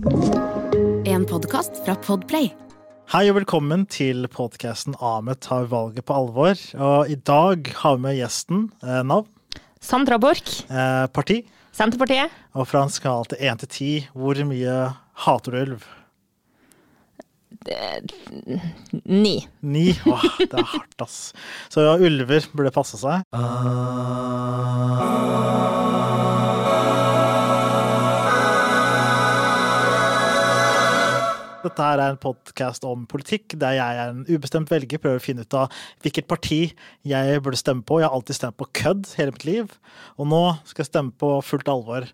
En podkast fra Podplay. Hei og velkommen til podkasten Ahmed tar valget på alvor. Og i dag har vi med gjesten eh, navn, Sandra Borch, eh, parti, Senterpartiet. og fra en skala til én til ti, hvor mye hater du ulv? Ni. Ni? Åh, det er hardt, ass. Så ja, ulver burde passe seg. Dette her er en podkast om politikk, der jeg er en ubestemt velger, prøver å finne ut av hvilket parti jeg burde stemme på. Jeg har alltid stemt på kødd hele mitt liv, og nå skal jeg stemme på fullt alvor.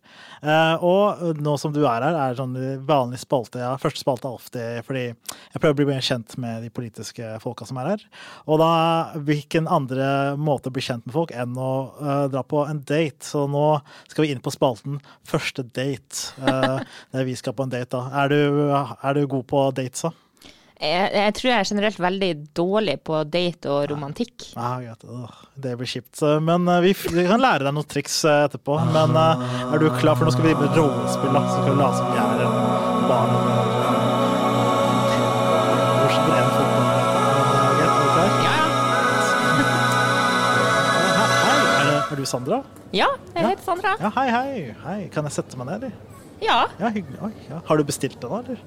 Eh, og nå som du er her, er det sånn vanlig spalte. Ja, første spalte er alltid fordi jeg prøver å bli mer kjent med de politiske folka som er her. Og da, hvilken andre måte å bli kjent med folk enn å uh, dra på en date? Så nå skal vi inn på spalten Første date. Uh, der vi skal på en date, da. Er du, er du god på dates, da? Jeg, jeg tror jeg er generelt veldig dårlig på date og romantikk. Ja, ja, det blir kjipt. Men eh, vi, vi kan lære deg noen triks eh, etterpå. Men eh, er du klar? For nå skal vi drive med rollespill. da. Så skal vi late som vi er en barn. Er du Sandra? Ja, jeg heter Sandra. Ja, hei, hei. hei. Kan jeg sette meg ned, eller? Ja. Ja, hyggelig. Oi, ja. Har du bestilt da, eller?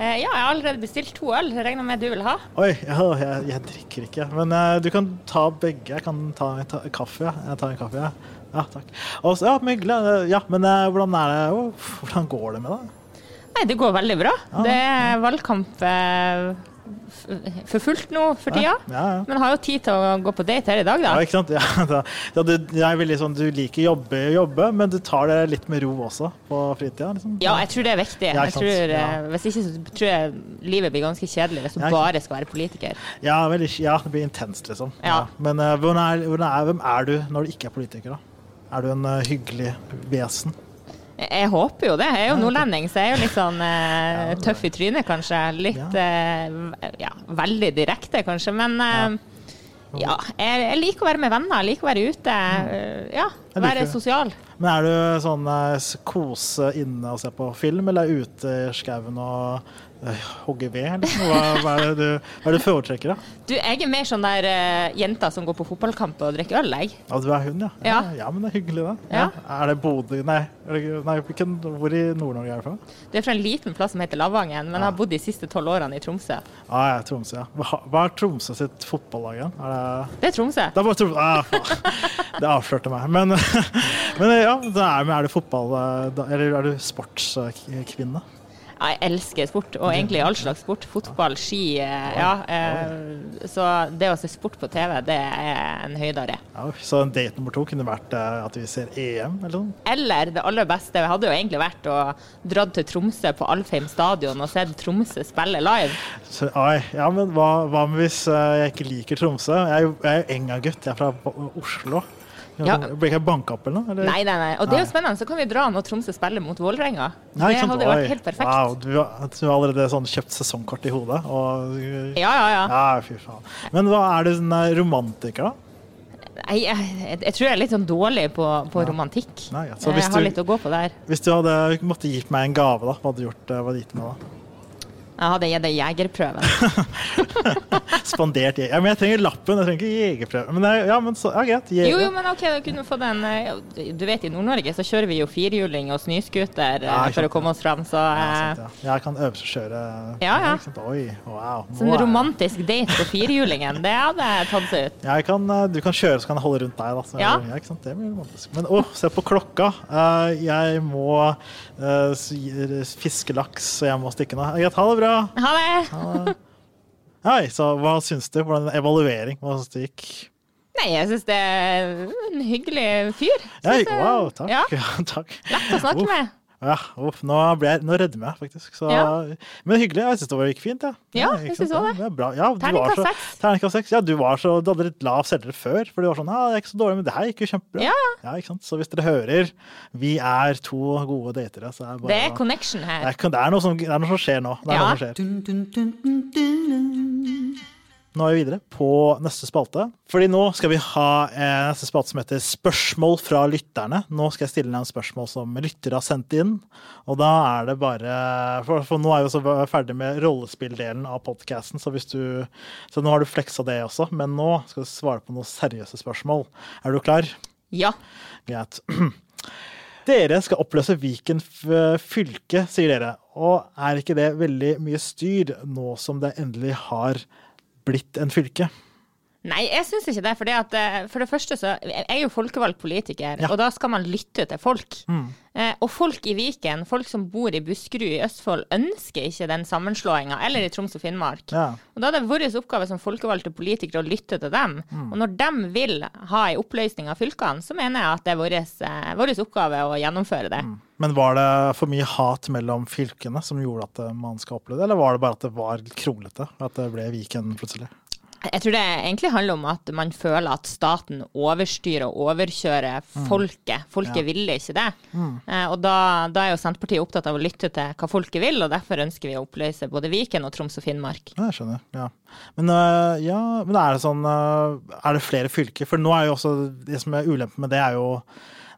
Eh, ja, jeg har allerede bestilt to øl. Jeg regner med du vil ha. Oi, ja, jeg, jeg drikker ikke. Men uh, du kan ta begge. Jeg kan ta, ta kaffe. Ja. Jeg tar en kaffe, ja. Ja, takk. Også, ja, men. Eh, Ja, men uh, hvordan er det Å, Hvordan går det med deg? Nei, det går veldig bra. Det er valgkamp for fullt nå for tida. Ja, ja. Men har jo tid til å gå på date her i dag, Ja, ikke sant? Ja, da, ja, du, sånn, du liker jobbe, jobbe, men du tar det litt med ro også på fritida? Liksom. Ja, jeg tror det er viktig. Ja, ikke tror, eh, Ja. Hvis ikke så tror jeg livet blir ganske kjedelig hvis du Ja, bare skal være politiker. Ja, ja, det blir intenst, liksom. Ja. Men uh, hvordan er, hvordan er, hvem er du når du ikke er politiker, da? Er du en uh, hyggelig vesen? Jeg håper jo det. Jeg er jo nordlending, så jeg er jo litt sånn eh, tøff i trynet, kanskje. Litt eh, ja, veldig direkte, kanskje. Men eh, ja, jeg, jeg liker å være med venner. Jeg liker å være ute. eh, ja, Mm. Jeg liker være sosial. Men er du sånn eh, kose inne og se på film, eller er ute i skauen og eh, hogge ved? Eller? Hva, hva, er det du, hva er det du foretrekker, da? Du, jeg er mer sånn der uh, jenta som går på fotballkamp og drikker øl, jeg. Ja, du er hun, ja. Ja. ja men det er hyggelig, da. Ja. Er det Bodø Nei, det, nei hvilken, hvor i Nord-Norge er du fra? Du er fra en liten plass som heter Lavangen, men har bodd de siste tolv årene i Tromsø. Ah, ja, Tromsø, ja. Hva, hva er Tromsø sitt fotballag igjen? Er det Det er Tromsø. Det er Tromsø ah. Det avslørte meg. Men, men ja, da er, er du fotball... eh, Eller er du sportskvinne? Jeg elsker sport, og egentlig all slags sport. Fotball, ski. eh, Ja, eh, så det å se sport på TV, det er en høydare. Ja, så en date nummer to kunne vært eh, at vi ser EM, eller noe? Eller det aller beste hadde jo egentlig vært å dra til Tromsø på Alfheim stadion og sett Tromsø spille live. Så, ja, men hva, hva hvis jeg ikke liker Tromsø? Jeg er jo, jeg er jo Enga-gutt, jeg er fra Oslo. Ja. Blir ikke jeg banka opp eller noe? Eller? Nei, nei, nei. Og det er jo spennende, så kan vi dra når Tromsø spiller mot Vålerenga. Det hadde jo vært helt perfekt. Wow, du, har- du har allerede sånn kjøpt sesongkort i hodet? Og, Ja, ja, ja. Ja, fy faen. Men hva er du sånn eh, romantiker, da? Nei, jeg, jeg, jeg tror jeg er litt sånn dårlig på, på romantikk. Nei, ja. Hvis jeg har du- litt å gå på der. Hvis du hadde måttet gitt meg en gave, da, hva hadde du gjort? eh, Hva hadde du gitt meg da? Jeg hadde det jegerprøven. Spandert jeger... Ja, men jeg trenger lappen, jeg trenger ikke jegerprøven. Men ja, men så, ja, greit. Jeger. Jo, jo, men OK, da kunne du fått en eh, Du vet, i Nord-Norge så kjører vi jo firhjuling og snøscooter eh, Ja, for å komme oss fram, så Ja, eh, sant, ja. Jeg kan øvelseskjøre. Ja, ja. Oi, wow. Så en romantisk date på firhjulingen, det hadde tatt seg ut. Ja, jeg kan, du kan kjøre, så kan jeg holde rundt deg. Da. Så, Ja. ikke sant? Det blir romantisk. Men å, se på klokka. Jeg må uh, fiske laks, så jeg må stikke nå. Greit, ha det bra. Ha det! Ha det. Hei, så hva syns du? Hvordan evaluering? Hva syns du gikk? Nei, jeg syns det er en hyggelig fyr. Synes wow, takk. Ja, Ja, takk. lett å snakke Uff. med. Ja, uff, nå, ble jeg, nå rødmer jeg faktisk. Så, Ja. Men hyggelig. Jeg syns det var- gikk fint. Ja, Ja, ikke jeg syns òg det. Ja, bra. Ja, du var Terningkast så- seks. Terningkast seks. Ja, du, var så, du hadde litt lav selvtillit før, for du var sånn ja, det er ikke så dårlig, men det her gikk jo kjempebra. Ja, ja. ikke sant? Så hvis dere hører, vi er to gode datere, så er det bare Det er connection connection det her. er, det er, noe som, det er noe som skjer nå. Det er Ja. noe som skjer. Nå er vi videre på neste spalte. Fordi nå skal vi ha eh, neste spalte som heter Spørsmål fra lytterne. Nå skal jeg stille noen spørsmål som lyttere har sendt inn. Og da er det bare For, for nå er vi også ferdig med rollespilldelen av podkasten, så, så nå har du fleksa det også. Men nå skal du svare på noen seriøse spørsmål. Er du klar? Ja. Greit. Dere skal oppløse Viken fylke, sier dere. Og er ikke det veldig mye styr nå som det endelig har blitt en fylke? Nei, jeg syns ikke det. For, at, eh, for det første så Jeg er jo folkevalgt politiker, ja. og da skal man lytte til folk. Mm. Eh, og folk i Viken, folk som bor i Buskerud i Østfold, ønsker ikke den sammenslåinga, eller i Troms og Finnmark. Ja. Og da er det vår oppgave som folkevalgte politikere å lytte til dem. Mm. Og når de vil ha ei oppløsning av fylkene, så mener jeg at det er vår, eh, oppgave å gjennomføre det. Mm. Men var det for mye hat mellom fylkene som gjorde at eh, man skal oppleve det, eller var det bare at det var kronglete? At det ble Viken plutselig? Jeg tror det egentlig handler om at man føler at staten overstyrer og overkjører mm. folket. Folket ja. ville ikke det. Mm. Eh, og da, da, er jo Senterpartiet opptatt av å lytte til hva folket vil, og derfor ønsker vi å oppløse både Viken og Troms og Finnmark. Ja, jeg skjønner. Ja. Men, uh, ja, men er det sånn uh, Er det flere fylker? For nå er jo også det som er ulempen med det, er jo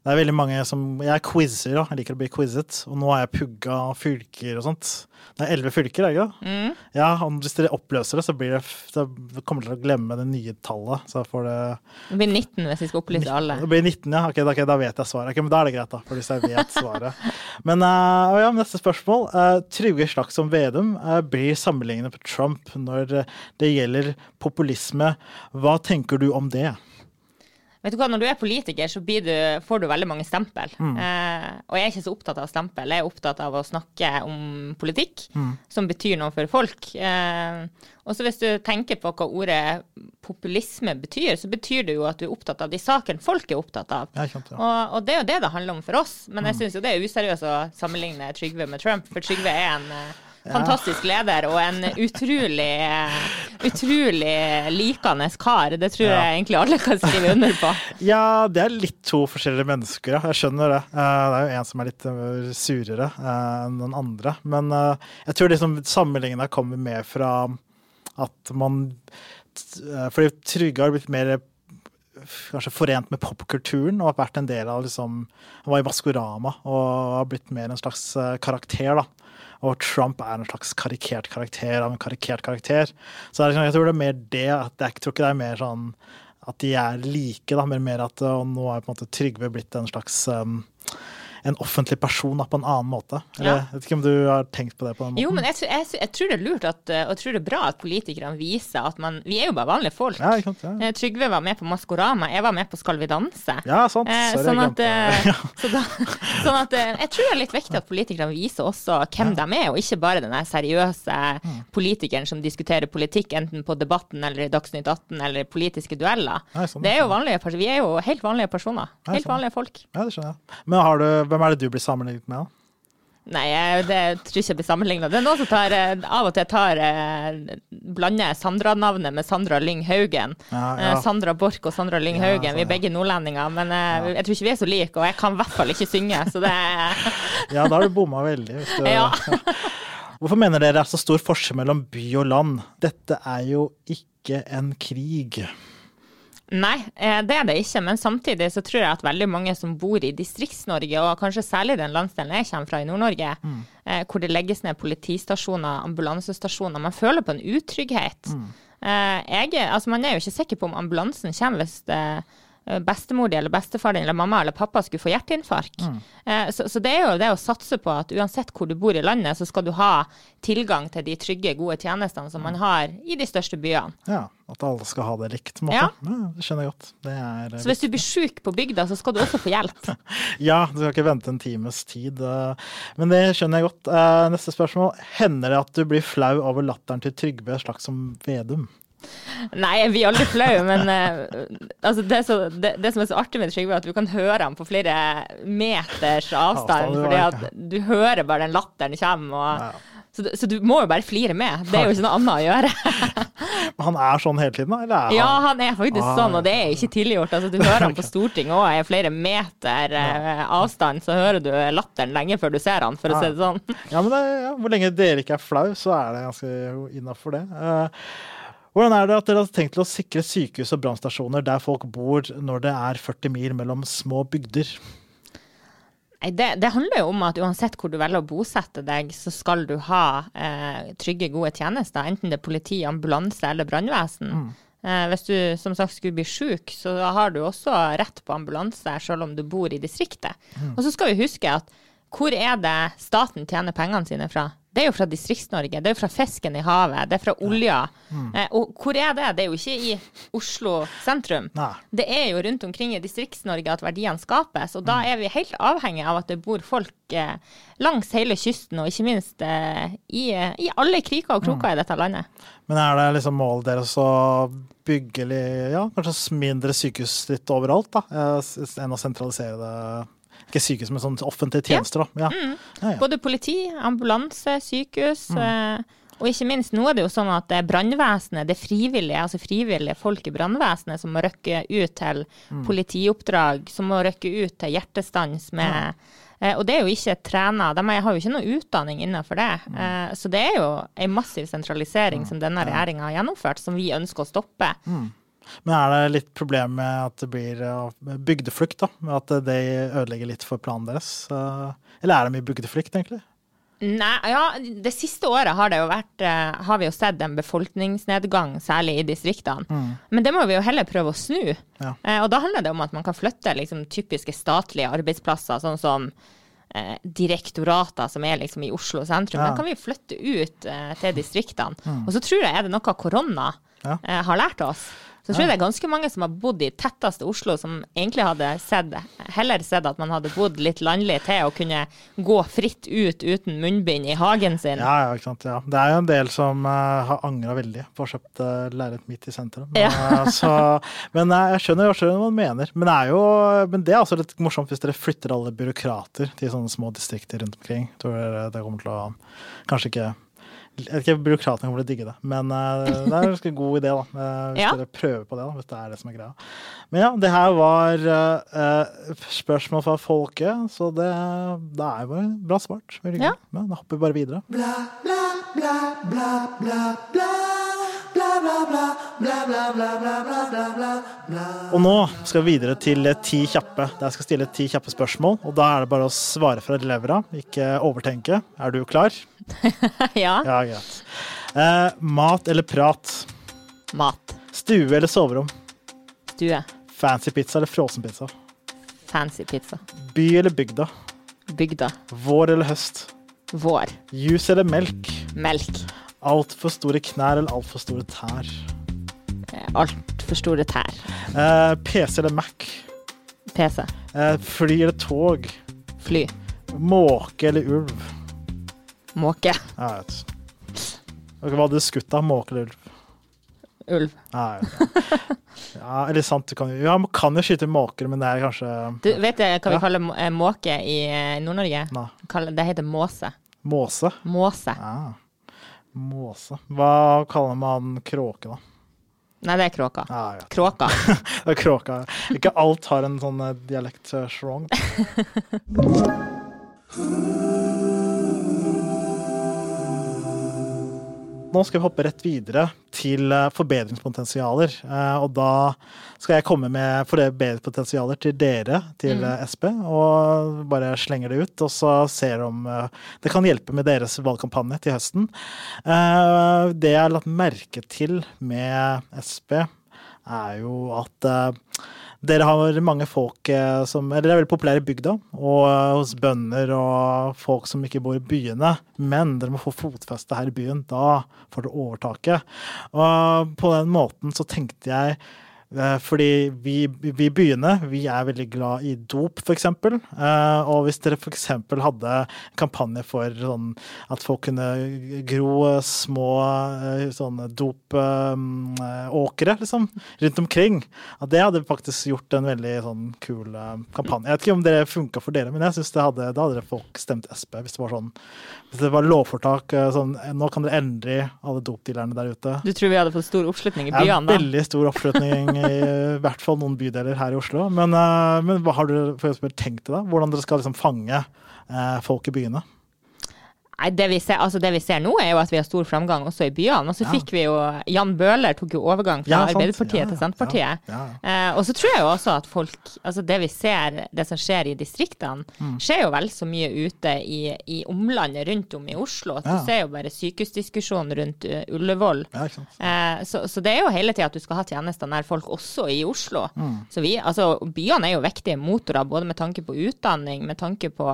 det er veldig mange som Jeg er quizer, da. Jeg liker å bli quizet. Og nå har jeg pugga fylker og sånt. Det er elleve fylker, er det ikke? Mm. Ja, og hvis dere oppløser det, så, blir det, så kommer dere til å glemme det nye tallet. Så får det Det blir 19 hvis vi skal opplyse alle. Det blir 19, ja. Okay, okay, da vet jeg svaret. Okay, men da er det greit, da. For hvis jeg vet svaret. men uh, ja, neste spørsmål. Uh, Trygve Slagsvold Vedum uh, blir sammenlignet på Trump når det gjelder populisme. Hva tenker du om det? Vet du hva, Når du er politiker, så du, får du veldig mange stempel. Mm. Eh, og jeg er ikke så opptatt av stempel. Jeg er opptatt av å snakke om politikk mm. som betyr noe for folk. Eh, og så hvis du tenker på hva ordet populisme betyr, så betyr det jo at du er opptatt av de sakene folk er opptatt av. Ja, ja. Og, og, det er jo det det handler om for oss. Men jeg mm. syns jo det er useriøst å sammenligne Trygve med Trump, for Trygve er en eh, Fantastisk leder og en utrolig, utrolig likende kar. Det tror jeg egentlig alle kan skrive under på. Ja, det er litt to forskjellige mennesker, ja. Jeg skjønner det. Eh, det er jo en som er litt eh, surere eh, enn den andre. Men jeg tror liksom sammenligninga kommer med fra at man Fordi Trygge har blitt mer kanskje forent med popkulturen og har vært en del av liksom Han var i Maskorama og har blitt mer en slags karakter, da. Og Trump er en slags karikert karakter av en karikert karakter. Så liksom, jeg tror det er mer det. at Jeg tror ikke det er mer sånn at de er like, da, men mer at og nå er på en måte Trygve blitt en slags um, en offentlig person da, på en annen måte. Eller, ja. Jeg vet ikke om du har tenkt på det på den måten? Jo, men jeg, jeg, jeg tror det er lurt at, og jeg tror det er bra at politikerne viser at man Vi er jo bare vanlige folk. Ja, ikke sant, ja. Eh, Trygve var med på Maskorama, jeg var med på Skal vi danse. Ja, sant. Eh, sånn, at, eh, så da, sånn at jeg tror det er litt viktig at politikerne viser også hvem de er, og ikke bare den seriøse mm. politikeren som diskuterer politikk enten på Debatten eller i Dagsnytt 18 eller politiske dueller. Nei, sånn, det er jo vanlige, vi er jo helt vanlige personer. Helt sånn. vanlige folk. Ja, det skjønner jeg. Men har du hvem er det du blir sammenlignet med? da? Nei, det tror jeg ikke blir sammenligna. Det er noen som tar, eh, av og til tar eh, blander Sandra-navnet med Sandra Lyng Haugen. Ja, ja. Eh, Sandra Borch og Sandra Lyng Haugen. Ja, vi er begge nordlendinger, men jeg tror ikke vi er så like, og jeg kan i hvert fall ikke synge, så det Ja, da har du bomma veldig. Du... Hvorfor mener dere det er så stor forskjell mellom by og land? Dette er jo ikke en krig. Nei, eh, det er det ikke. Men samtidig så tror jeg at veldig mange som bor i Distrikts-Norge, og kanskje særlig den landsdelen jeg kommer fra i Nord-Norge, mm. Eh, hvor det legges ned politistasjoner, ambulansestasjoner, man føler på en utrygghet. Mm. Eh, jeg, altså man er jo ikke sikker på om ambulansen kommer hvis det bestemor di eller bestefar din eller mamma eller pappa skulle få hjerteinfarkt. Mm. Eh, så, så, det er jo det å satse på at uansett hvor du bor i landet, så skal du ha tilgang til de trygge, gode tjenestene som man har i de største byene. Ja, at alle skal ha det likt. Ja. ja. det skjønner jeg godt. Er, så hvis du blir sjuk på bygda, så skal du også få hjelp? ja, du skal ikke vente en times tid. Eh, men det skjønner jeg godt. Neste spørsmål. Hender det at du blir flau over latteren til Trygve Slagsvold Vedum? Nei, jeg blir aldri flau, men uh, altså det, så, det, det, som er så artig med Trygve, er at du kan høre ham på flere meters avstand. fordi at du hører bare den latteren komme. Og, så, så, du må jo bare flire med. Det er jo ikke noe annet å gjøre. han er sånn hele tiden, da? Eller er ja, han er faktisk ah, sånn, og det er ikke tilgjort. Altså, du hører han på Stortinget òg, er flere meter eh, avstand, så hører du latteren lenge før du ser han, for å si det sånn. ja, men det, ja, Hvor lenge dere ikke er flau, så er det ganske innafor det. Uh, Hvordan er det at dere har tenkt til å sikre sykehus og brannstasjoner der folk bor når det er 40 mil mellom små bygder? Det, det, handler jo om at uansett hvor du velger å bosette deg, så skal du ha eh, trygge, gode tjenester. Enten det er politi, ambulanse eller brannvesen. Mm. Eh, hvis du som sagt skulle bli syk, så har du også rett på ambulanse selv om du bor i distriktet. Mm. Og så skal vi huske at hvor er det staten tjener pengene sine fra? Det er jo fra Distrikts-Norge, det er jo fra fisken i havet, det er fra olja. Mm. Eh, og hvor er det? Det er jo ikke i Oslo sentrum. Nei. Det er jo rundt omkring i Distrikts-Norge at verdiene skapes, og da mm. er vi helt avhengig av at det bor folk eh, langs hele kysten, og ikke minst eh, i, i, alle kriker og kroker mm. i dette landet. Men er det liksom målet deres å bygge ja, kanskje mindre sykehusstritt overalt, da, eh, enn å sentralisere det? Ikke sykehus, men sånn offentlige tjenester. Ja. Mm. Ja, Både politi, ambulanse, sykehus. Mm. Eh, og ikke minst, nå er det jo sånn at brannvesenet, det frivillige, altså frivillige folk i brannvesenet som må rykke ut til mm. politioppdrag, som må rykke ut til hjertestans med eh, og det er jo ikke trena, de har jo ikke noe utdanning innenfor det. Mm. Eh, så det er jo en massiv sentralisering mm. som denne regjeringa har gjennomført, som vi ønsker å stoppe. Men er det litt problem med at det blir bygdeflukt, da? At det ødelegger litt for planen deres? Eller er det mye bygdeflukt, egentlig? Nei, ja, Det siste året har, det jo vært, eh, har vi jo sett en befolkningsnedgang, særlig i distriktene. Mm. Men det må vi jo heller prøve å snu. Ja. Eh, og da handler det om at man kan flytte liksom, typiske statlige arbeidsplasser, sånn som eh, direktorater som er liksom i Oslo sentrum. Ja. Den kan vi flytte ut eh, til distriktene. Mm. Og så tror jeg er det noe korona ja. eh, har lært oss. Så jeg tror det er ganske mange som har bodd i tetteste Oslo, som egentlig hadde sett, heller sett at man hadde bodd litt landlig til og kunne gå fritt ut uten munnbind i hagen sin. Ja, ja, ikke sant. Ja. Det er jo en del som uh, har angra veldig på å ha kjøpt uh, leilighet midt i sentrum. Ja. uh, så, men jeg skjønner, jeg skjønner hva du mener. Men det, er jo, men det er også litt morsomt hvis dere flytter alle byråkrater til sånne små distrikter rundt omkring. Jeg dere det kommer til å kanskje ikke jeg vet ikke byråkratene kommer til å digge det, men uh, det er en ganske god idé. da, Hvis ja. dere prøver på det, da, hvis det er det som er greia. Men ja, det her var uh, spørsmål fra folket, så det, det er jo bra svart. Ja. Men da hopper vi bare videre. Bla, bla, bla, bla, bla, bla. Og nå skal vi videre til ti kjappe. Der jeg skal stille ti kjappe spørsmål. Og da er det bare å svare fra levra, ikke overtenke. Er du klar? ja. ja greit. Eh, mat eller prat? Mat. Stue eller soverom? Stue. Fancy pizza eller frossenpizza? Fancy pizza. By eller bygda? Bygda. Vår eller høst? Vår. Juice eller melk? Melk. Altfor store knær eller altfor store tær? Eh, altfor store tær. Eh, PC eller Mac? PC. Eh, fly eller tog? Fly. Måke eller ulv? Måke. Ja, jeg vet. Hva hadde du skutt av? Måke eller ulv? Ulv. Ja, ja, eller sant, du kan, ja, man kan jo skyte måker, men det er kanskje Du Vet du hva vi kaller eh, måke i Nord-Norge? Det heter måse. Måse? Måse. Ja. Måse. Hva kaller man kråke, da? Nei, det er kråka. Ah, ja. Kråka. det er kråka. Ikke alt har en sånn eh, Nå skal vi hoppe rett videre til eh, forbedringspotensialer. Eh, og da skal jeg komme med forbedringspotensialer til dere, til mm. Eh, SP, og bare slenger det ut. Og så ser om det kan hjelpe med deres valgkampanje til høsten. Det jeg har lagt merke til med SP, er jo at dere har mange folk eh, som Eller dere er veldig populære i bygda, og eh, hos bønder og folk som ikke bor i byene. Men dere må få fotfeste her i byen. Da får dere overtaket. Og på den måten så tenkte jeg fordi vi, vi byene vi er veldig glad i dop, f.eks. Eh, og hvis dere f.eks. hadde kampanje for sånn at folk kunne gro små eh, sånne dopåkre liksom, rundt omkring, at det hadde faktisk gjort en veldig sånn kul kampanje. Jeg vet ikke om det funka for dere, men jeg synes det hadde, da hadde folk stemt SP hvis det var sånn hvis det var lovfortak sånn Nå kan dere endre alle dopdealerne der ute. Du tror vi hadde fått stor oppslutning i byene da? Ja, veldig stor oppslutning i hvert fall noen bydeler her i Oslo. Men, uh, men hva har dere for tenkt til da? Hvordan dere skal liksom fange uh, folk i byene? Nei, det vi, ser, altså det vi, ser, nå, er jo at vi har stor framgang også i byene. Og så ja. fikk vi jo Jan Bøhler tok jo overgang fra ja, Arbeiderpartiet ja, til Senterpartiet. Eh, og så tror jeg jo også at folk Altså det vi ser, det som skjer i distriktene, mm. skjer jo vel så mye ute i, i omlandet rundt om i Oslo. Du ser jo bare sykehusdiskusjonen rundt uh, Ullevål. Eh, så, så, det er jo hele tida at du skal ha tjenester nær folk også i Oslo. Mm. Så vi, altså byene er jo viktige motorer både med tanke på utdanning, med tanke på,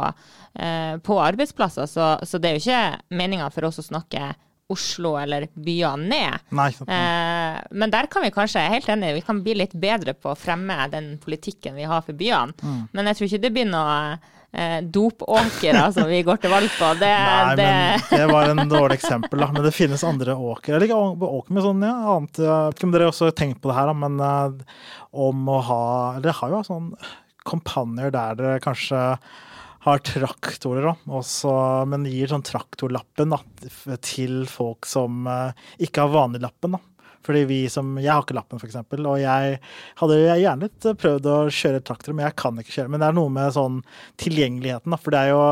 eh, på arbeidsplasser. Så, så det er jo ikke meninga for oss å snakke Oslo eller byene ned. Nei, eh, men der kan vi kanskje, jeg er helt enig, vi kan bli litt bedre på å fremme den politikken vi har for byene. Mm. Men jeg tror ikke det blir noe eh, dopåkere som vi går til valg på. Det, Nei, det... men det var en dårlig eksempel, da. Men det finnes andre åker. Eller ikke åker med sånn, ja, annet Jeg vet ikke om dere også har tenkt på det her, men uh, om å ha dere har jo sånn kampanjer der dere kanskje har traktorer, også, men gir sånn traktorlappen da, til folk som uh, ikke har vanliglappen. Fordi vi som, Jeg har ikke lappen, f.eks. Og jeg hadde gjerne litt prøvd å kjøre traktor, men jeg kan ikke kjøre. Men det er noe med sånn tilgjengeligheten. Da. For det er jo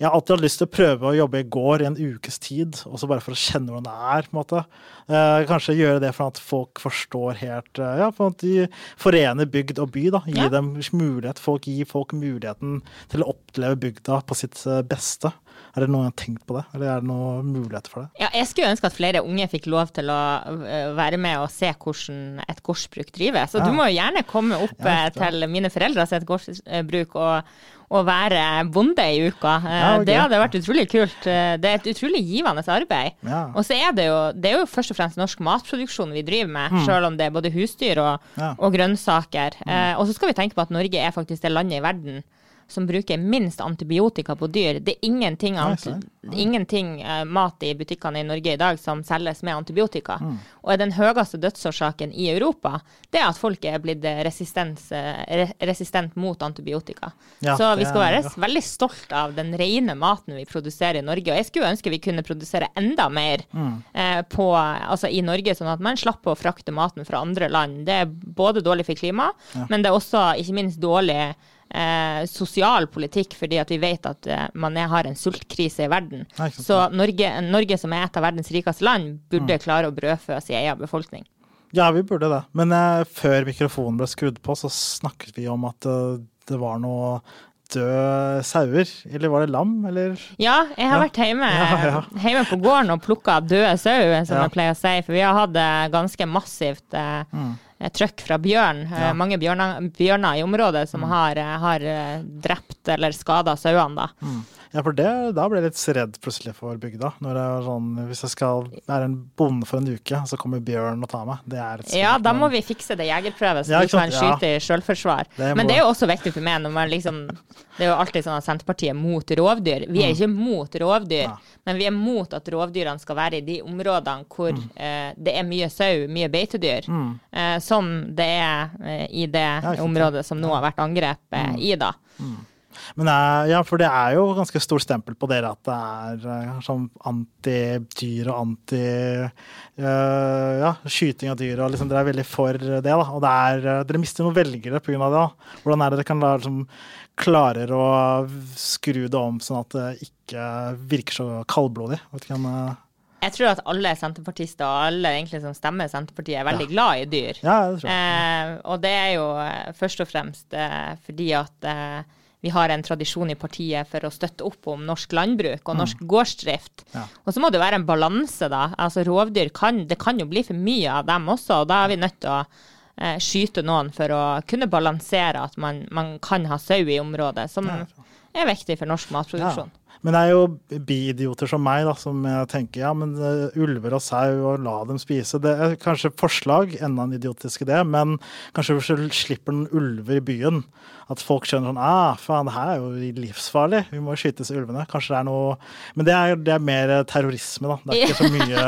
Jeg har alltid hatt lyst til å prøve å jobbe i går i en ukes tid, også bare for å kjenne hvordan det er. på en måte. Eh, kanskje gjøre det for at folk forstår helt eh, Ja, for at de forener bygd og by. da, Gi ja. dem mulighet, folk Gi folk muligheten til å oppleve bygda på sitt eh, beste. Er det noen gang tenkt på det, eller er det noen muligheter for det? Ja, jeg skulle ønske at flere unge fikk lov til å eh, være med og se hvordan et gårdsbruk drives. Og ja. du må jo gjerne komme opp ja, eh, til mine foreldre sitt gårdsbruk og, og være bonde i uka. Eh, okay. Det hadde vært utrolig kult. Det er et utrolig givende arbeid. Og så er det jo, det er jo først og fremst norsk matproduksjon vi driver med, mm. selv om det er både husdyr og, og grønnsaker. Mm. Eh, og så skal vi tenke på at Norge er faktisk det landet i verden som bruker minst antibiotika på dyr. Det er ingenting, Nei, ingenting uh, mat i butikkene i Norge i dag som selges med antibiotika. Mm. Og den høyeste dødsårsaken i Europa, det er at folk er blitt eh, resistent mot antibiotika. Ja, Så vi skal være ja. veldig stolt av den rene maten vi produserer i Norge. Og jeg skulle ønske vi kunne produsere enda mer mm. uh, på, altså i Norge, sånn at man slapp å frakte maten fra andre land. Det er både dårlig for klimaet, ja. men det er også ikke minst dårlig eh, sosial politikk, fordi at vi vet at eh, man er, har en sultkrise i verden. Så Norge, Norge, som er et av verdens rikeste land, burde mm. klare å brødfø sin egen befolkning. Ja, vi burde det. Men eh, før mikrofonen ble skrudd på, så snakket vi om at uh, det var noe døde sauer, eller var det lam, eller? Ja, jeg har ja. vært hjemme, ja, ja. hjemme, på gården og plukka døde sau, som jeg pleier å si. For vi har hatt eh, ganske massivt eh, mm. Eh, trøkk fra bjørn. Eh, ja. Mange bjørner, bjørner, i området som mm. har, eh, har, drept eller skada sauene. Mm. Ja, for det, da ble jeg litt redd plutselig for bygda. Når det er sånn, Hvis jeg skal være en bonde for en uke, så kommer bjørn og tar meg. Det er et ja, da må vi fikse det jegerprøvet, så ja, du kan skyte ja. i sjølforsvar. Men det er jo også viktig for meg når man liksom Det er jo alltid sånn at Senterpartiet er mot rovdyr. Vi er mm. ikke mot rovdyr, ja. men vi er mot at rovdyrene skal være i de områdene hvor mm. eh, det er mye sau, mye beitedyr. Mm. Eh, som det er eh, i det området som nå har vært angrepet mm. i, da. Mm. Men ja, for det er jo ganske stort stempel på dere at det er eh, sånn anti-dyr og anti uh, ja, skyting av dyr. og liksom, Dere er veldig for det. da, og det er, eh, Dere mister noen velgere pga. det. da. Hvordan er det dere kan la, liksom, klarer å skru det om sånn at det ikke virker så kaldblodig? Vet ikke om, jeg tror at alle senterpartister og alle egentlig som stemmer Senterpartiet, er veldig ja. glad i dyr. Ja, det tror jeg. Eh, og det er jo først og fremst eh, fordi at eh, vi har en tradisjon i partiet for å støtte opp om norsk landbruk og norsk mm. gårdsdrift. Ja. Og så må det være en balanse, da. Altså Rovdyr kan, det kan jo bli for mye av dem også, og da er vi nødt til å eh, skyte noen for å kunne balansere at man, man kan ha sau i området, som ja. er viktig for norsk matproduksjon. Ja. Men det er jo biidioter som meg da, som jeg tenker ja, men uh, ulver og sau, og la dem spise. Det er kanskje forslag, enda en idiotisk idé, men kanskje hvis du slipper noen ulver i byen, at folk skjønner sånn ah, faen, det her er jo livsfarlig, vi må skytes ulvene. Kanskje det er noe Men det er, det er mer terrorisme, da. Det er ikke så mye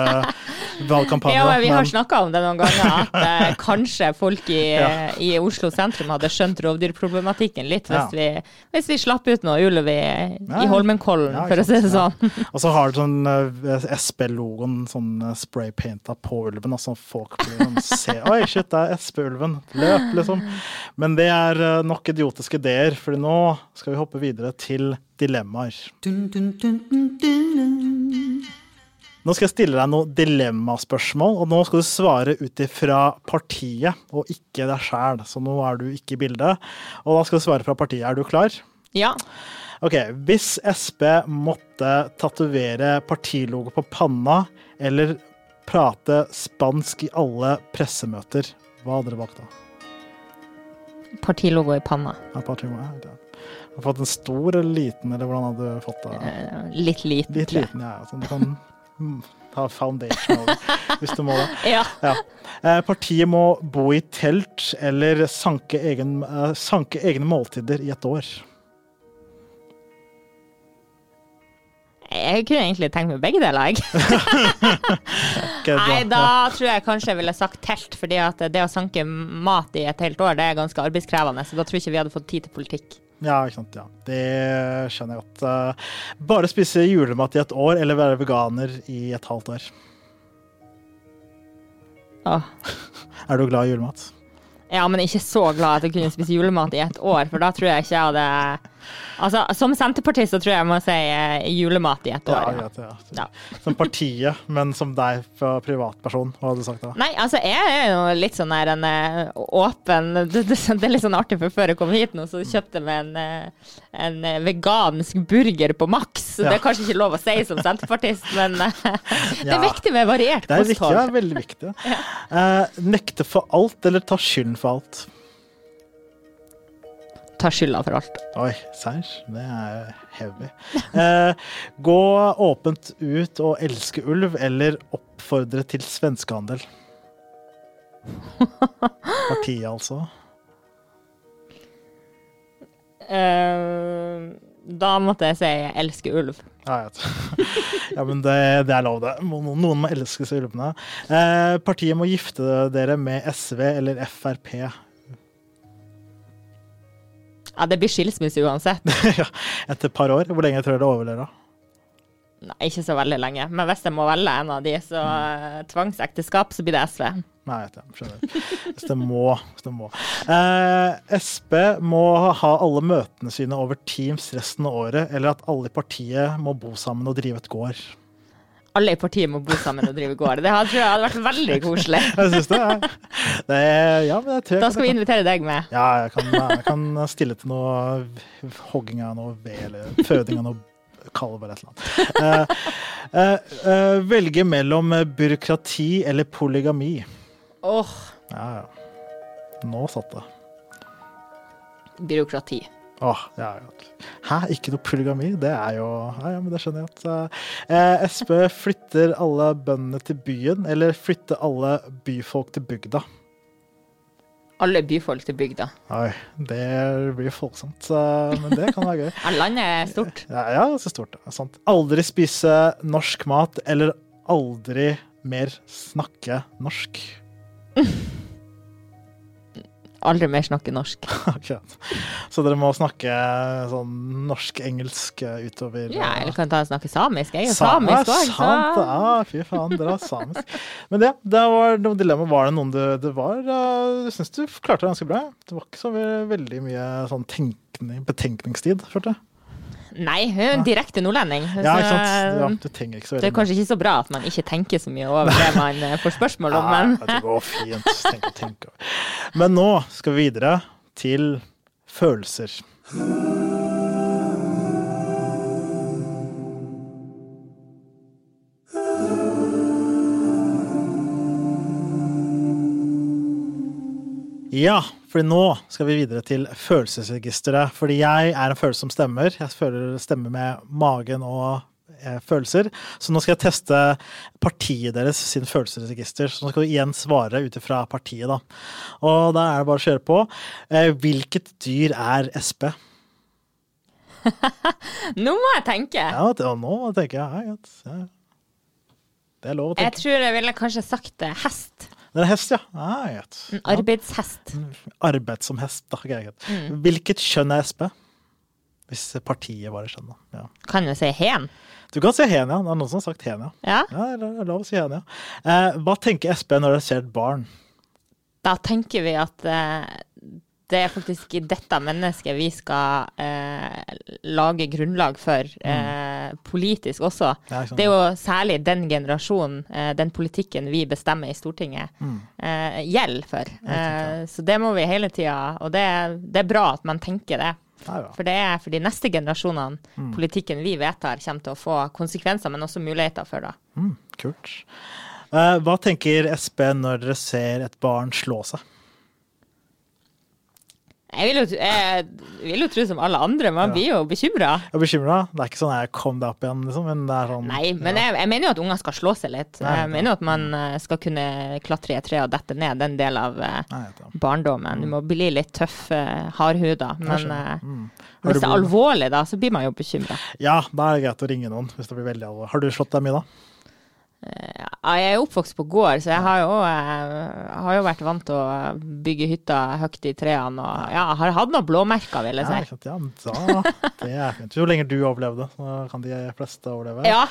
valgkampanje. Ja, men Vi har men- snakka om det noen ganger, at eh, kanskje folk i, Ja. i Oslo sentrum hadde skjønt rovdyrproblematikken litt hvis, Ja. vi, hvis vi slapp ut noe ulv i, i Holmenkollen, for å si det sånn. Og så har du sånn uh, SP-logoen sånn uh, spraypainta på ulven, og så folk blir sånn se Oi, shit, det er SP-ulven. Løp, liksom. Men det er uh, nok idiotiske ideer, for nå skal vi hoppe videre til dilemmaer. Nå skal jeg stille deg noen dilemmaspørsmål, og nå skal du svare ut ifra partiet og ikke deg sjæl. Så nå er du ikke i bildet. Og da skal du svare fra partiet. Er du klar? Ja. Ok, Hvis Sp måtte tatovere partilogo på panna eller prate spansk i alle pressemøter, hva hadde dere valgt da? Partilogo i panna. Ja, partilogo, ja. Har du fått en stor eller liten, eller hvordan hadde du fått det? Eh, Litt liten. Litt liten, ja. Sånn du kan ha ta foundation hvis du må det. Ja. Ja. Eh, Partiet må bo i telt eller sanke, egen, eh, sanke egne måltider i et år. Jeg kunne egentlig tenkt meg begge deler, jeg. Nei, da tror jeg kanskje jeg ville sagt telt, fordi at det å sanke mat i et helt år, det er ganske arbeidskrevende, så da tror jeg ikke vi hadde fått tid til politikk. Ja, ikke sant. Ja. Det skjønner jeg godt. Eh, Bare spise julemat i et år, eller være veganer i et halvt år. Åh. Er du glad i julemat? Ja, men ikke så glad at jeg kunne spise julemat i et år, for da tror jeg ikke jeg hadde Altså, som senterpartist så tror jeg jeg må si eh, julemat i et år. Ja. ja. Ja. Som partiet, men som deg fra privatperson. Hva hadde du sagt da? Nei, altså jeg er jo litt sånn der en eh, åpen det, det, det er litt sånn artig, for før jeg kom hit nå, så kjøpte jeg meg en, eh, en vegansk burger på Max. Det er kanskje ikke lov å si som senterpartist, men det er viktig med variert Det er viktig, veldig viktig. Uh, nekte for alt, eller ta skylden for alt? Ta skylda for alt. Oi, serr? Det er heavy. Eh, gå åpent ut og elske ulv, eller oppfordre til svenskehandel? Partiet, altså. Eh, da måtte jeg si jeg elsker ulv. Ja, ja men det, det er lov, det. Noen må elske seg ulvene. Eh, partiet må gifte dere med SV eller Frp. Ja, det blir skilsmisse uansett. ja, etter et par år. Hvor lenge tror du det overlever? da? Nei, ikke så veldig lenge. Men hvis jeg må velge en av de, så mm. tvangsekteskap, så blir det SV. Nei, jeg. Skjønner. Hvis det må. Hvis det må. Eh, Sp må ha alle møtene sine over Teams resten av året, eller at alle i partiet må bo sammen og drive et gård. Alle i partiet må bo sammen og drive gård. Det hadde, tror jeg hadde vært veldig koselig. Jeg syns det. Er, det er, ja, Da skal vi kan- invitere deg med. Ja, jeg kan, jeg kan stille til noe hogging av noe ved, eller føding av noe kalv eller et eller annet. Uh, uh, uh, velge mellom byråkrati eller polygami. Åh, Ja, ja. Nå satt det. byråkrati. Åh, ja, ja. Hæ, ikke noe polygami? Det er jo Ja, ja, men det skjønner jeg at eh, Sp flytter alle bøndene til byen, eller flytter alle byfolk til bygda? Alle byfolk til bygda. Oi, det blir folksomt, eh, men det kan være gøy. Ja, landet er stort. Ja, ja så stort. det er sant. Aldri spise norsk mat, eller aldri mer snakke norsk. Aldri mer snakke norsk. Akkurat. Så dere må snakke sånn norsk-engelsk utover Ja, eller kan ta og snakke samisk. Jeg er jo Sa- samisk også Sant, ja, fy faen, dere er samisk. Men det, det var noe dilemma. Var det noen du det var, Du Jeg syns du klarte det ganske bra. Det var ikke så veldig mye sånn tenkning, betenkningstid, følte jeg. Nei, hun er en direkte nordlending. Ja, ikke sant. Ja, du trenger ikke så det er kanskje ikke så bra at man ikke tenker så mye over det man eh, får spørsmål om, men ja, det går fint. Tenk og tenk. Men nå skal vi videre til følelser. Ja, for nå skal vi videre til følelsesregisteret. Fordi jeg er en følelse som stemmer. Jeg føler stemmer med magen og eh, følelser. Så nå skal jeg teste partiet deres sin følelsesregister. Så nå skal du igjen svare ut ifra partiet, da. Og da er det bare å kjøre på. Eh, hvilket dyr er Sp? nå må jeg tenke. Ja, det- nå tenker jeg. Ja. Det er lov å tenke. Jeg tror jeg ville kanskje sagt eh, hest. Det er hest, ja. Ah. En arbeidshest. Arbeid som hest, da. Greit. Mm. Hvilket kjønn er SP? Hvis partiet var i kjønn, da. Ja. Kan jo si hen. Du kan si hen, ja. Det er noen som har sagt hen, ja. Ja. Ja, det er lov å si hen, ja. Eh, hva tenker SP når de ser et barn? Da tenker vi at eh, det er faktisk dette mennesket vi skal eh, lage grunnlag for eh, politisk også. Det er, sånn. Det er jo særlig den generasjonen, eh, den politikken vi bestemmer i Stortinget, eh, gjelder for. Eh, så det må vi hele tida Og det, det er bra at man tenker det. Ja, ja. For det er for de neste generasjonene politikken vi vedtar, kommer til å få konsekvenser, men også muligheter for det. Mm, kult. Eh, hva tenker SP når dere ser et barn slå seg? Jeg vil jo, jeg vil jo tro som alle andre, man blir jo bekymra. Bekymra. Det er ikke sånn jeg kom deg opp igjen, liksom, men sånn Nei, men jeg, jeg mener jo at unger skal slå seg litt. Nei, Jeg mener jo at man eh, skal kunne klatre i et tre og dette ned. Den del av eh, Nei, barndommen. Du må bli litt tøff, eh, hardhuda. Men Mm. Hvis det er alvorlig, da, så blir man jo bekymra. Ja, da er det greit å ringe noen hvis det blir veldig alvorlig. Har du slått deg mye, da? Jeg er oppvokst på gård, så jeg har jo, eh, har jo vært vant til å bygge hytter høyt i trærne. Og ja, har hatt noen blåmerker, vil jeg si. Ja, sant? ja, da, det er fint. Jo lenger du overlevde, så kan de fleste overleve. Ja.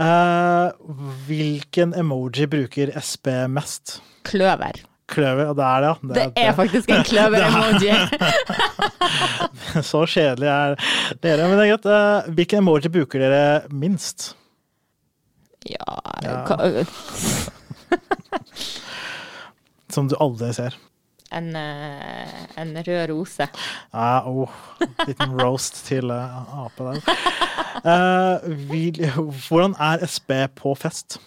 Eh, hvilken emoji bruker SP mest? Kløver. Kløver, og det er det, ja. Det er faktisk en kløver-emoji. Så kjedelig er dere. Men det er greit. Eh, hvilken emoji bruker dere minst? Ja, Ja. Som du aldri ser. En, eh, en rød rose. Ja, oh, liten roast til eh, ape der. Uh, vi, hvordan er SB på fest?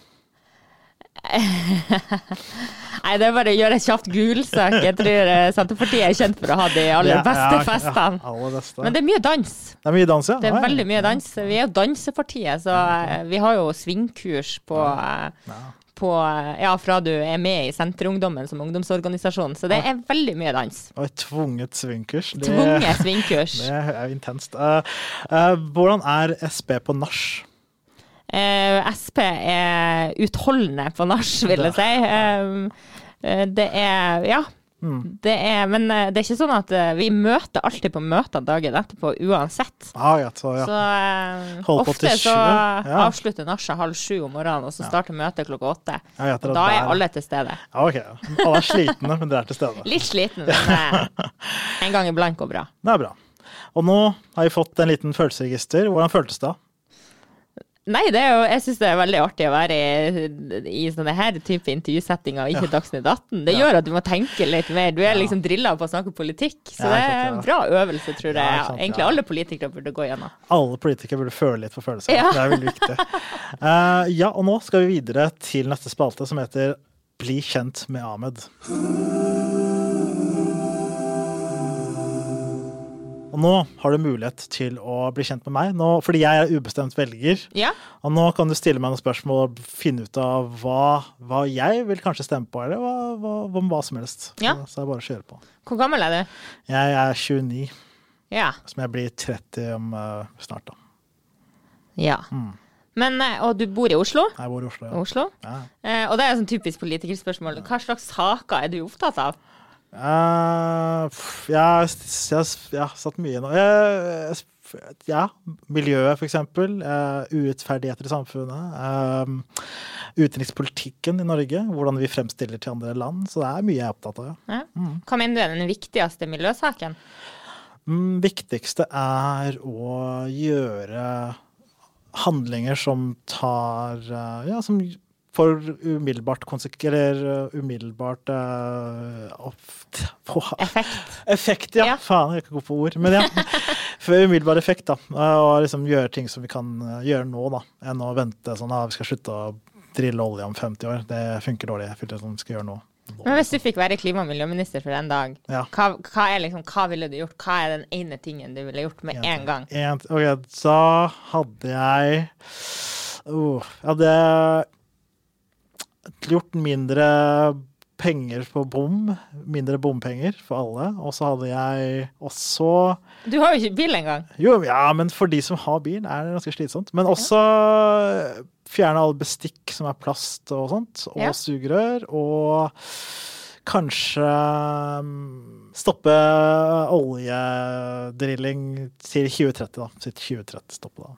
Nei, det er bare å gjøre et kjapt Google-søk. Jeg tror eh, Senterpartiet er kjent for å ha de aller beste festene. Ja, aller beste. Men det er mye dans. Det er mye dans, ja. Det er veldig mye dans. Vi er jo dansepartiet, så eh, vi har jo svingkurs på, eh, på Ja, fra du er med i Senterungdommen som ungdomsorganisasjon. Så det er veldig mye dans. Og et tvunget svingkurs. Det, Tvunget svingkurs. det er jo intenst. Uh, uh, hvordan er SP på nach? Eh, SP er utholdende på nach, vil jeg si. Eh, det er Ja. Mm. Det er, men det er ikke sånn at vi møter alltid på møter dagen etterpå uansett. Ah, ja, så, ja. Så uh, ofte så ja. avslutter nachet halv sju om morgenen, og så starter møtet klokka åtte. Da er der. alle til stede. Ja, ok. Alle er slitne, men dere er til stede. Litt slitne, men en gang iblant går bra. Det er bra. Og nå har vi fått en liten følelsesregister. Hvordan føltes det? Nei, det er jo, jeg syns det er veldig artig å være i, i sånne her type intervjusettinger, ikke Dagsnytt 18. Det Ja. gjør at du må tenke litt mer. Du er liksom drilla på å snakke politikk, så Ja, det er en bra øvelse, tror jeg. sant, Egentlig ja. alle politikere burde gå gjennom. Alle politikere burde føle litt på følelser. Ja. Det er veldig viktig. uh, ja, og nå skal vi videre til neste spalte, som heter Bli kjent med Ahmed. Og nå har du mulighet til å bli kjent med meg, nå, fordi jeg er ubestemt velger. Ja, Og nå kan du stille meg noen spørsmål og finne ut av hva, hva jeg vil kanskje stemme på, eller hva, hva, hva, hva som helst. Ja. Så, så er bare å kjøre på. Hvor gammel er du? Jeg er 29, Ja. som jeg blir 30 om uh, snart, da. ja. Mm. Men, eh, og du bor i Oslo? Jeg bor i Oslo. Ja. Oslo? Ja. Eh, og det er sånn typisk politikerspørsmål. Hva slags saker er du opptatt av? Pff, jeg har satt mye nå. Ja, miljøet, for eksempel. Uh, urettferdigheter i samfunnet. Uh, utenrikspolitikken i Norge. Hvordan vi fremstiller til andre land. Så det er mye jeg er opptatt av. ja. Ja. Hva mener du er den viktigste miljøsaken? Mm, viktigste er å gjøre handlinger som tar Ja, som får umiddelbart konsekvenser Eller eh, umiddelbart uh, Effekt? Effekt, ja. Ja. Faen, jeg er ikke god på ord. Men ja. For umiddelbar effekt, da. Og liksom gjøre ting som vi kan eh, gjøre nå, da. Enn å vente sånn at vi skal slutte å drille olje om 50 år. Det funker dårlig. Jeg føler sånn vi skal gjøre nå. Men hvis du fikk være klima- og miljøminister for en dag, Ja. hva, hva, liksom, hva ville du gjort? Hva er den ene tingen du ville gjort med en gang? En, ok, da hadde jeg oh, Jeg hadde gjort mindre penger på bom. Mindre bompenger for alle. Og så hadde jeg også Du har jo ikke bil engang. Jo, ja, men for de som har bil, er det ganske slitsomt. Men også fjerne all bestikk som er plast og sånt, og Ja. sugerør. Og kanskje mm, stoppe oljedrilling til 2030, da. Sitt 2030-stoppet, da.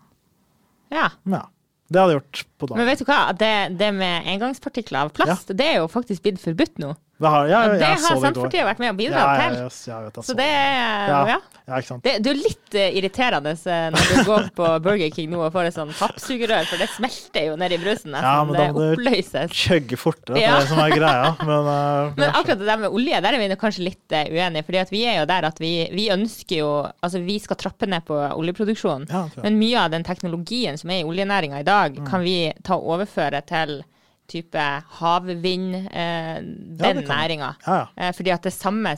Ja. Ja. Det hadde jeg gjort på dagen. Men vet du hva? Det, det med engangspartikler av plast, det er jo faktisk blitt forbudt nå. Det har, ja, jeg, det har. Senterpartiet vært med og bidra Ja, ja, til. yes, jeg vet, Så det er Ja. ja. Ja. Det, det er litt eh, irriterende eh, når du går på Burger King nå og får et sånn pappsugerør, for det smelter jo ned i brusen nesten. Ja, det oppløses. Chugge fortere, det Ja. er det som er greia. Men, uh, Men akkurat det der med olje, der er vi kanskje litt uh, uenige. fordi vi er jo der at vi, vi ønsker jo Altså, vi skal trappe ned på oljeproduksjonen. Ja. Men mye av den teknologien som er i oljenæringa i dag, Mm. kan vi ta og overføre til type havvind, eh, den ja, næringa. Ja, ja. Eh, fordi at det er samme,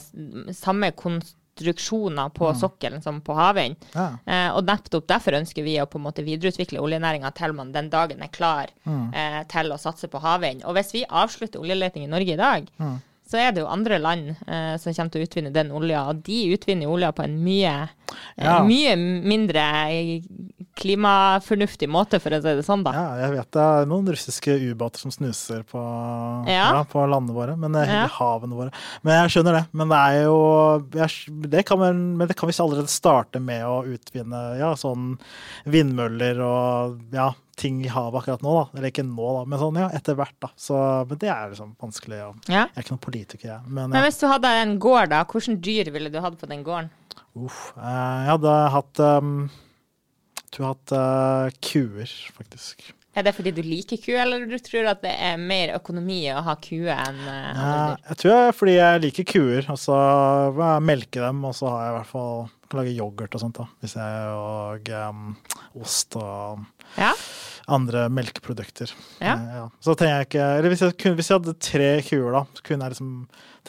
samme konstruksjoner på sokkelen som på havvind. Mm. ja. Eh, og nettopp derfor ønsker vi å på en måte videreutvikle oljenæringa til man den dagen er klar Mm. eh, til å satse på havvind. Og hvis vi avslutter oljeleting i Norge i dag, Mm. Så er det jo andre land eh, som kommer til å utvinne den olja, og de utvinner olja på en mye, eh, mye mindre klimafornuftig måte, for å si det sånn, da. Ja, jeg vet det er noen russiske ubåter som snuser på, ja. Ja. på landene våre, men er Ja. havene våre. Men jeg skjønner det. Men det er jo jeg, det kan, man- Men det kan vi allerede starte med å utvinne ja, sånn vindmøller og ja, ting i havet akkurat nå, da. Eller ikke nå, da, men sånn ja, etter hvert, da. Så, men det er liksom vanskelig. Ja. Ja. jeg er ikke noen politiker, jeg. Men, Men hvis du hadde en gård, da, hvilke dyr ville du hatt på den gården? Uff, eh, jeg hadde hatt um, Jeg tror jeg hadde hatt uh, kuer, faktisk. Er det fordi du liker ku, eller du tror at det er mer økonomi å ha kue enn uh, Ja, andre dyr? jeg tror det er fordi jeg liker kuer, og så melker dem, og så har jeg i hvert fall kan lage yoghurt og sånt, da. Hvis jeg, og um, ost og Ja? Andre melkeprodukter. Ja. Eh, ja. Så tenker jeg ikke Eller hvis jeg, kunne, hvis jeg hadde tre kuer, da, så kunne jeg liksom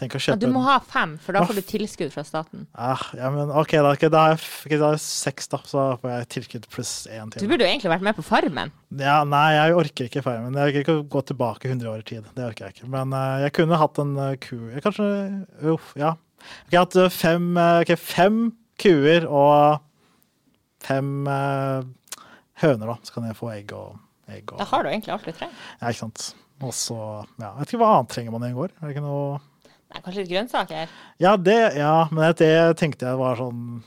tenke å kjøpe kjøpe du må ha fem, for da får du tilskudd fra staten. Ah, ja, men OK, da, okay, da, er f- da er seks, da. Så får jeg tilskudd pluss én Du burde jo egentlig vært med på Farmen. Ja, nei, jeg orker ikke Farmen. Jeg orker ikke å gå tilbake 100 år i tid. Det orker jeg ikke. Men uh, jeg kunne hatt en uh, ku Kanskje Uff, ja. Jeg har hatt fem, eh, ok, fem kuer og fem eh, høner, da. Så kan jeg få egg og egg. Og, Da har du egentlig alt du trenger. ja, ikke sant. Og så Ja, jeg vet ikke hva annet trenger man i en gård. Er det ikke noe Nei, kanskje litt grønnsaker. Ja, det, ja, men det, tenkte jeg var sånn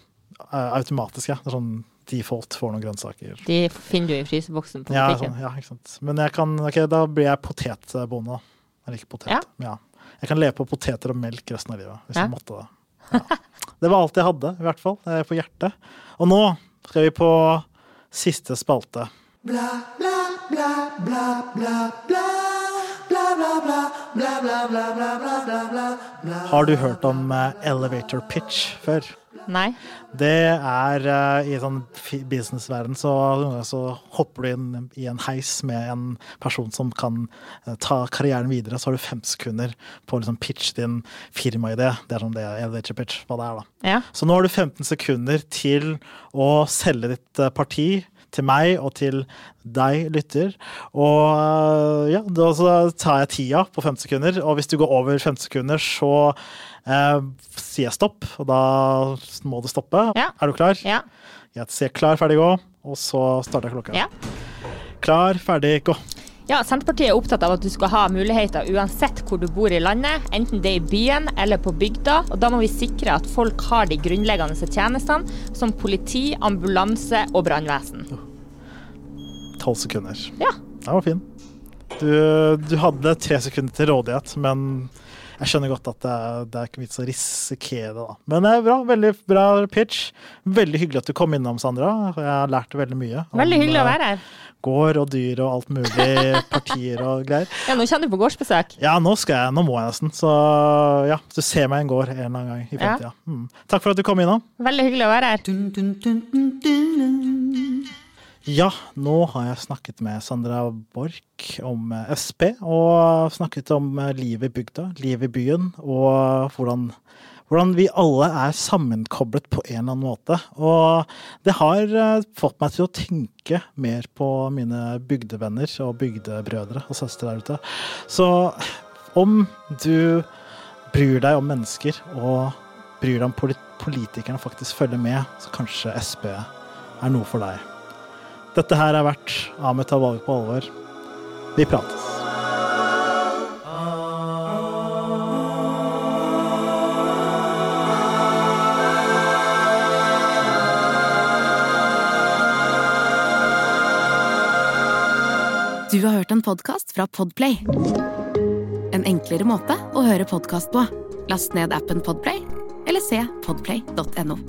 automatisk, ja. Det er sånn default får noen grønnsaker. De finner du i fryseboksen på Ja, sånn, ja, ikke sant. Men jeg kan, ok, da blir jeg potetbonde. da. Jeg liker potet. Ja. Ja. Jeg kan leve på poteter og melk resten av livet, hvis Ja. jeg måtte det. Ja. Det var alt jeg hadde, i hvert fall, på hjertet. Og nå skal vi på siste spalte. Har du hørt om eh, elevator pitch før? Nei? Det er eh, i sånn businessverden så, så hopper du inn i en heis med en person som kan eh, ta karrieren videre. Så har du fem sekunder på å liksom pitche din firmaidé. Det er sånn det er elevator pitch, hva det er, da. Ja. Så nå har du 15 sekunder til å selge ditt eh, parti til meg og til deg, lytter. Og eh, ja, da så tar jeg tida på 50 sekunder, og hvis du går over 50 sekunder, så eh, sier jeg stopp, og da må du stoppe. Ja. Er du klar? Ja. Jeg sier klar, ferdig, gå, og så starter jeg klokka. ja. Klar, ferdig, gå. Ja, Senterpartiet er opptatt av at du skal ha muligheter uansett hvor du bor i landet, enten det er i byen eller på bygda. og Da må vi sikre at folk har de grunnleggende tjenestene, som politi, ambulanse og brannvesen. 12 sekunder. Ja. Det var fin. Du, du hadde tre sekunder til rådighet, men jeg skjønner godt at det er, det er ikke vits å risikere det, da. Men det er bra. Veldig bra pitch. Veldig hyggelig at du kom innom, Sandra. Jeg har lært veldig mye. Veldig hyggelig å eh, være her. Gård og dyr og alt mulig. Partier og greier. Ja, Nå kjenner du på gårdsbesøk. Ja, nå skal jeg. Nå må jeg nesten. Så ja, du ser meg i en gård en eller annen gang i Ja. Mm. Takk for at du kom innom. Veldig hyggelig å være her. Ja, nå har jeg snakket med Sandra Borch om eh, SP, og snakket om eh, livet i bygda, livet i byen, og hvordan, hvordan vi alle er sammenkoblet på en eller annen måte. Og det har eh, fått meg til å tenke mer på mine bygdevenner og bygdebrødre og søstre der ute. Så om du bryr deg om mennesker, og bryr deg om politikerne faktisk følger med, så kanskje SP er noe for deg. Dette her er vært Ahmed tar valget på alvor. Vi prates. Du har hørt en podkast fra Podplay. En enklere måte å høre podkast på. Last ned appen Podplay, eller se podplay.no.